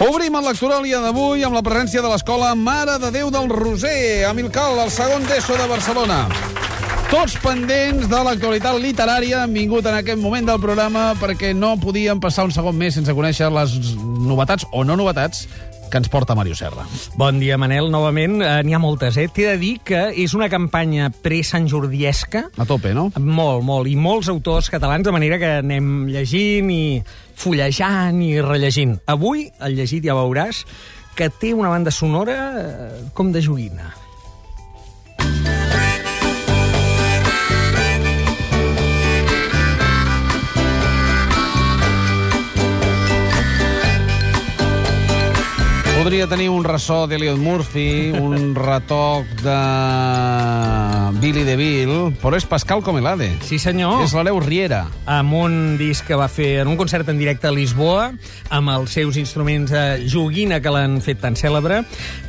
Obrim el lectoràlia d'avui amb la presència de l'escola Mare de Déu del Roser, a Milcal, el segon d'ESO de Barcelona. Tots pendents de l'actualitat literària han vingut en aquest moment del programa perquè no podíem passar un segon més sense conèixer les novetats o no novetats que ens porta Mario Serra. Bon dia, Manel. Novament, eh, n'hi ha moltes, eh? T'he de dir que és una campanya pre-santjordiesca. A tope, no? Molt, molt. I molts autors catalans, de manera que anem llegint i fullejant i rellegint. Avui, el llegit ja veuràs que té una banda sonora eh, com de joguina. Podria tenir un ressò d'Eliot Murphy, un retoc de Billy DeVille, però és Pascal Comelade. Sí, senyor. És l'Aleu Riera. amb un disc que va fer en un concert en directe a Lisboa, amb els seus instruments de joguina que l'han fet tan cèlebre.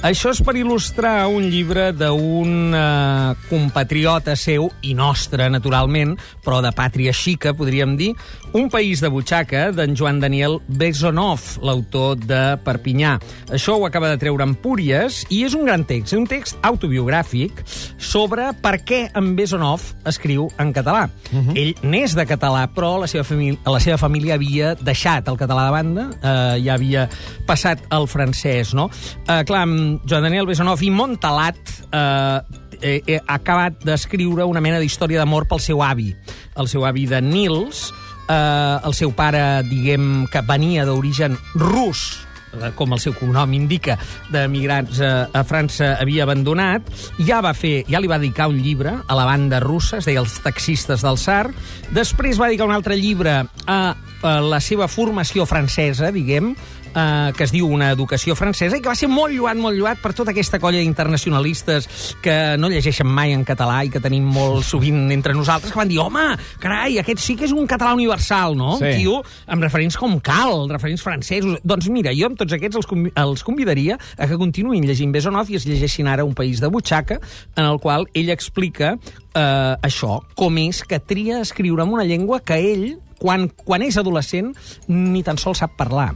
Això és per il·lustrar un llibre d'un eh, compatriota seu, i nostre, naturalment, però de pàtria xica, podríem dir, Un país de butxaca, d'en Joan Daniel Besonov, l'autor de Perpinyà. Això ho acaba de treure Empúries, i és un gran text, és un text autobiogràfic sobre per què en Besonov escriu en català. Uh -huh. Ell n'és de català, però la seva, família, la seva família havia deixat el català de banda, eh, ja havia passat al francès, no? Eh, clar, amb Joan Daniel Besonov i Montalat eh, eh, eh, ha acabat d'escriure una mena d'història d'amor pel seu avi, el seu avi de Nils, eh, el seu pare, diguem, que venia d'origen rus, com el seu cognom indica, d'emigrants a, a França havia abandonat, ja va fer, ja li va dedicar un llibre a la banda russa, es deia Els taxistes del SAR, després va dedicar un altre llibre a, a la seva formació francesa, diguem, eh, que es diu Una educació francesa i que va ser molt lluat, molt lluat per tota aquesta colla d'internacionalistes que no llegeixen mai en català i que tenim molt sovint entre nosaltres, que van dir, home, carai, aquest sí que és un català universal, no? Sí. Un tio amb referents com cal, referents francesos... Doncs mira, jo amb tots aquests els, convi els convidaria a que continuïn llegint Besonov i es llegeixin ara Un país de butxaca, en el qual ell explica eh, això, com és que tria escriure en una llengua que ell, quan, quan és adolescent, ni tan sols sap parlar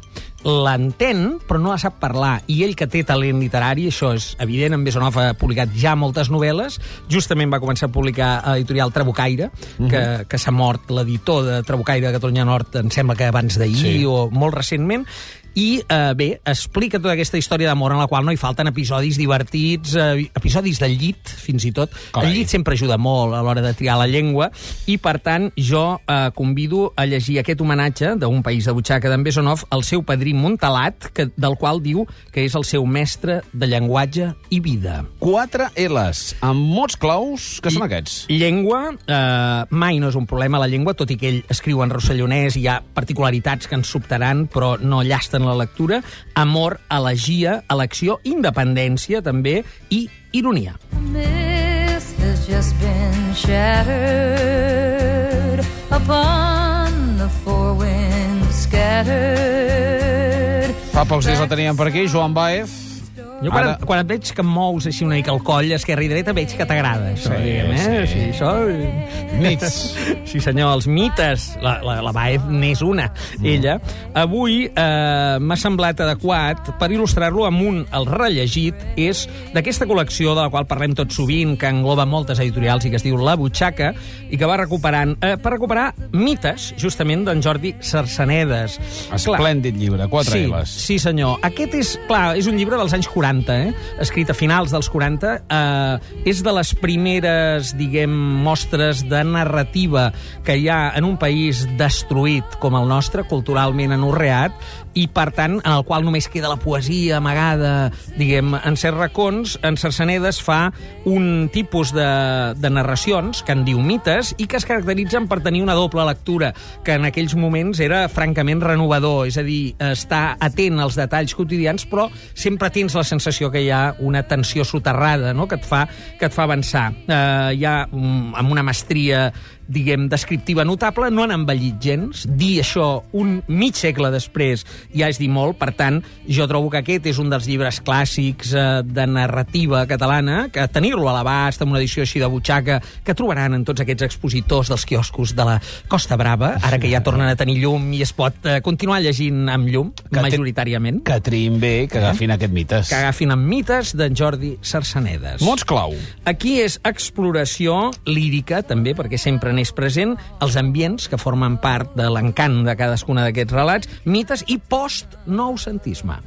l'entén, però no la sap parlar. I ell, que té talent literari, això és evident, en Besonov ha publicat ja moltes novel·les, justament va començar a publicar a l'editorial Trabucaire, Mhm. que, que s'ha mort l'editor de Trabucaire de Catalunya Nord, em sembla que abans d'ahir Sí. o molt recentment, i eh, bé, explica tota aquesta història d'amor en la qual no hi falten episodis divertits, eh, episodis del llit, fins i tot. Carai. El llit sempre ajuda molt a l'hora de triar la llengua, i per tant jo eh, convido a llegir aquest homenatge d'un país de butxaca d'en Besonov al seu padrí Montalat, que, del qual diu que és el seu mestre de llenguatge i vida. Quatre L's, amb mots claus, que són I- aquests. Llengua, eh, mai no és un problema la llengua, tot i que ell escriu en rossellonès i hi ha particularitats que ens sobtaran, però no llasten la lectura. Amor, elegia, elecció, independència, també, i ironia. Myth has just been shattered upon the four winds scattered. Fa pocs dies la teníem per aquí, Joan Baez. Jo quan, Ara- quan et veig que em mous així una mica el coll, esquerra i dreta, veig que t'agrada, això, Sí, diguem, eh? sí. Sí, això... Mits. Sí, senyor, els mites. La, la, la Baez n'és una, Mm. ella. Avui eh, m'ha semblat adequat per il·lustrar-lo amb un, el rellegit, és d'aquesta col·lecció de la qual parlem tot sovint, que engloba moltes editorials i que es diu La Butxaca, i que va recuperant, eh, per recuperar mites, justament, d'en Jordi Sarsenedes. Esplèndid llibre, quatre sí, L's. Sí, senyor. Aquest és, clar, és un llibre dels anys 40, eh? escrit a finals dels 40. Eh, és de les primeres, diguem, mostres de narrativa que hi ha en un país destruït com el nostre, culturalment anorreat, i, per tant, en el qual només queda la poesia amagada, diguem, en certs racons, en Cercenedes fa un tipus de, de narracions, que en diu mites, i que es caracteritzen per tenir una doble lectura, que en aquells moments era francament renovador, és a dir, estar atent als detalls quotidians, però sempre tens la sensació que hi ha una tensió soterrada, no?, que et fa, que et fa avançar. Eh, hi ha, um, amb una mestria diguem, descriptiva notable, no han envellit gens. Dir això un mig segle després ja és dir molt, per tant, jo trobo que aquest és un dels llibres clàssics eh, de narrativa catalana, que tenir-lo a l'abast, amb una edició així de butxaca, que trobaran en tots aquests expositors dels quioscos de la Costa Brava, ara que ja tornen a tenir llum i es pot eh, continuar llegint amb llum, Que majoritàriament, Que triïn bé, que agafin aquest mites. que agafin amb mites d'en Jordi Sarsanedes. Mots clau. Aquí és exploració lírica, també, perquè sempre n'és present, els ambients que formen part de l'encant de cadascuna d'aquests relats, mites i post-noucentisme.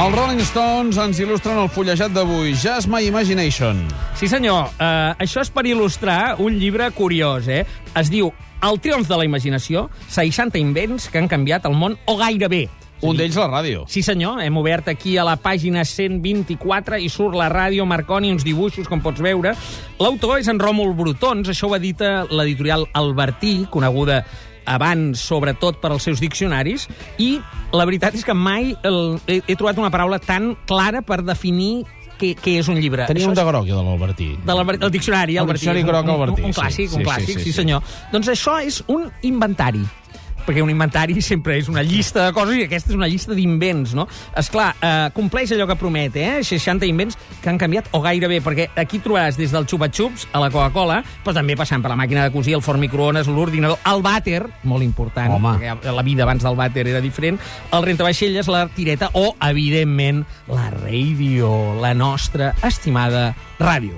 Els Rolling Stones ens il·lustren el fullejat d'avui. Just My Imagination. Sí, senyor. Uh, això és per il·lustrar un llibre curiós, eh? Es diu El triomf de la imaginació, 60 invents que han canviat el món, o gairebé. Un d'ells la ràdio. Sí, senyor, hem obert aquí a la pàgina 124 i surt la ràdio Marconi, uns dibuixos, com pots veure. L'autor és en Ròmul Brutons, això ho edita l'editorial Albertí, coneguda abans, sobretot, per als seus diccionaris, i la veritat és que mai el, he, he trobat una paraula tan clara per definir què, què és un llibre. Tenia Això un de groc, jo, de l'Albertí. de el diccionari, El Albertí. diccionari groc un, un, Albertí, un, sí. clàssic, Sí, un sí, clàssic, sí, sí, sí. senyor. Doncs això és un inventari perquè un inventari sempre és una llista de coses i aquesta és una llista d'invents, no? És clar, eh, compleix allò que promet, eh? 60 invents que han canviat, o gairebé, perquè aquí trobaràs des del xupa-xups a la Coca-Cola, però també passant per la màquina de cosir, el forn microones, l'ordinador, el vàter, molt important, Home. perquè la vida abans del vàter era diferent, el rentavaixelles, la tireta o, evidentment, la ràdio, la nostra estimada ràdio.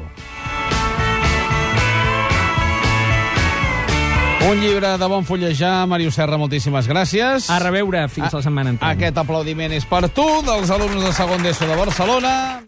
Un llibre de bon fullejar. Màrius Serra, moltíssimes gràcies. A reveure fins la setmana entrant. Aquest aplaudiment és per tu, dels alumnes de segon d'ESO de Barcelona.